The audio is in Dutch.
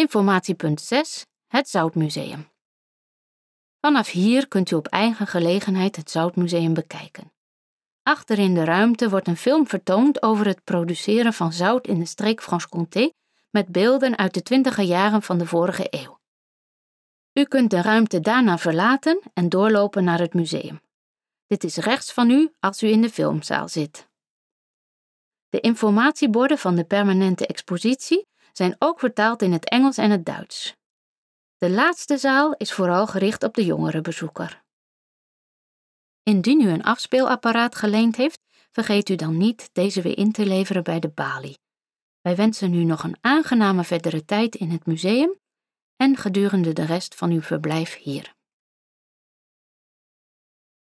Informatiepunt 6. Het Zoutmuseum. Vanaf hier kunt u op eigen gelegenheid het Zoutmuseum bekijken. Achter in de ruimte wordt een film vertoond over het produceren van zout in de streek Franche-Comté met beelden uit de twintiger jaren van de vorige eeuw. U kunt de ruimte daarna verlaten en doorlopen naar het museum. Dit is rechts van u als u in de filmzaal zit. De informatieborden van de permanente expositie zijn ook vertaald in het Engels en het Duits. De laatste zaal is vooral gericht op de jongere bezoeker. Indien u een afspeelapparaat geleend heeft, vergeet u dan niet deze weer in te leveren bij de balie. Wij wensen u nog een aangename verdere tijd in het museum en gedurende de rest van uw verblijf hier.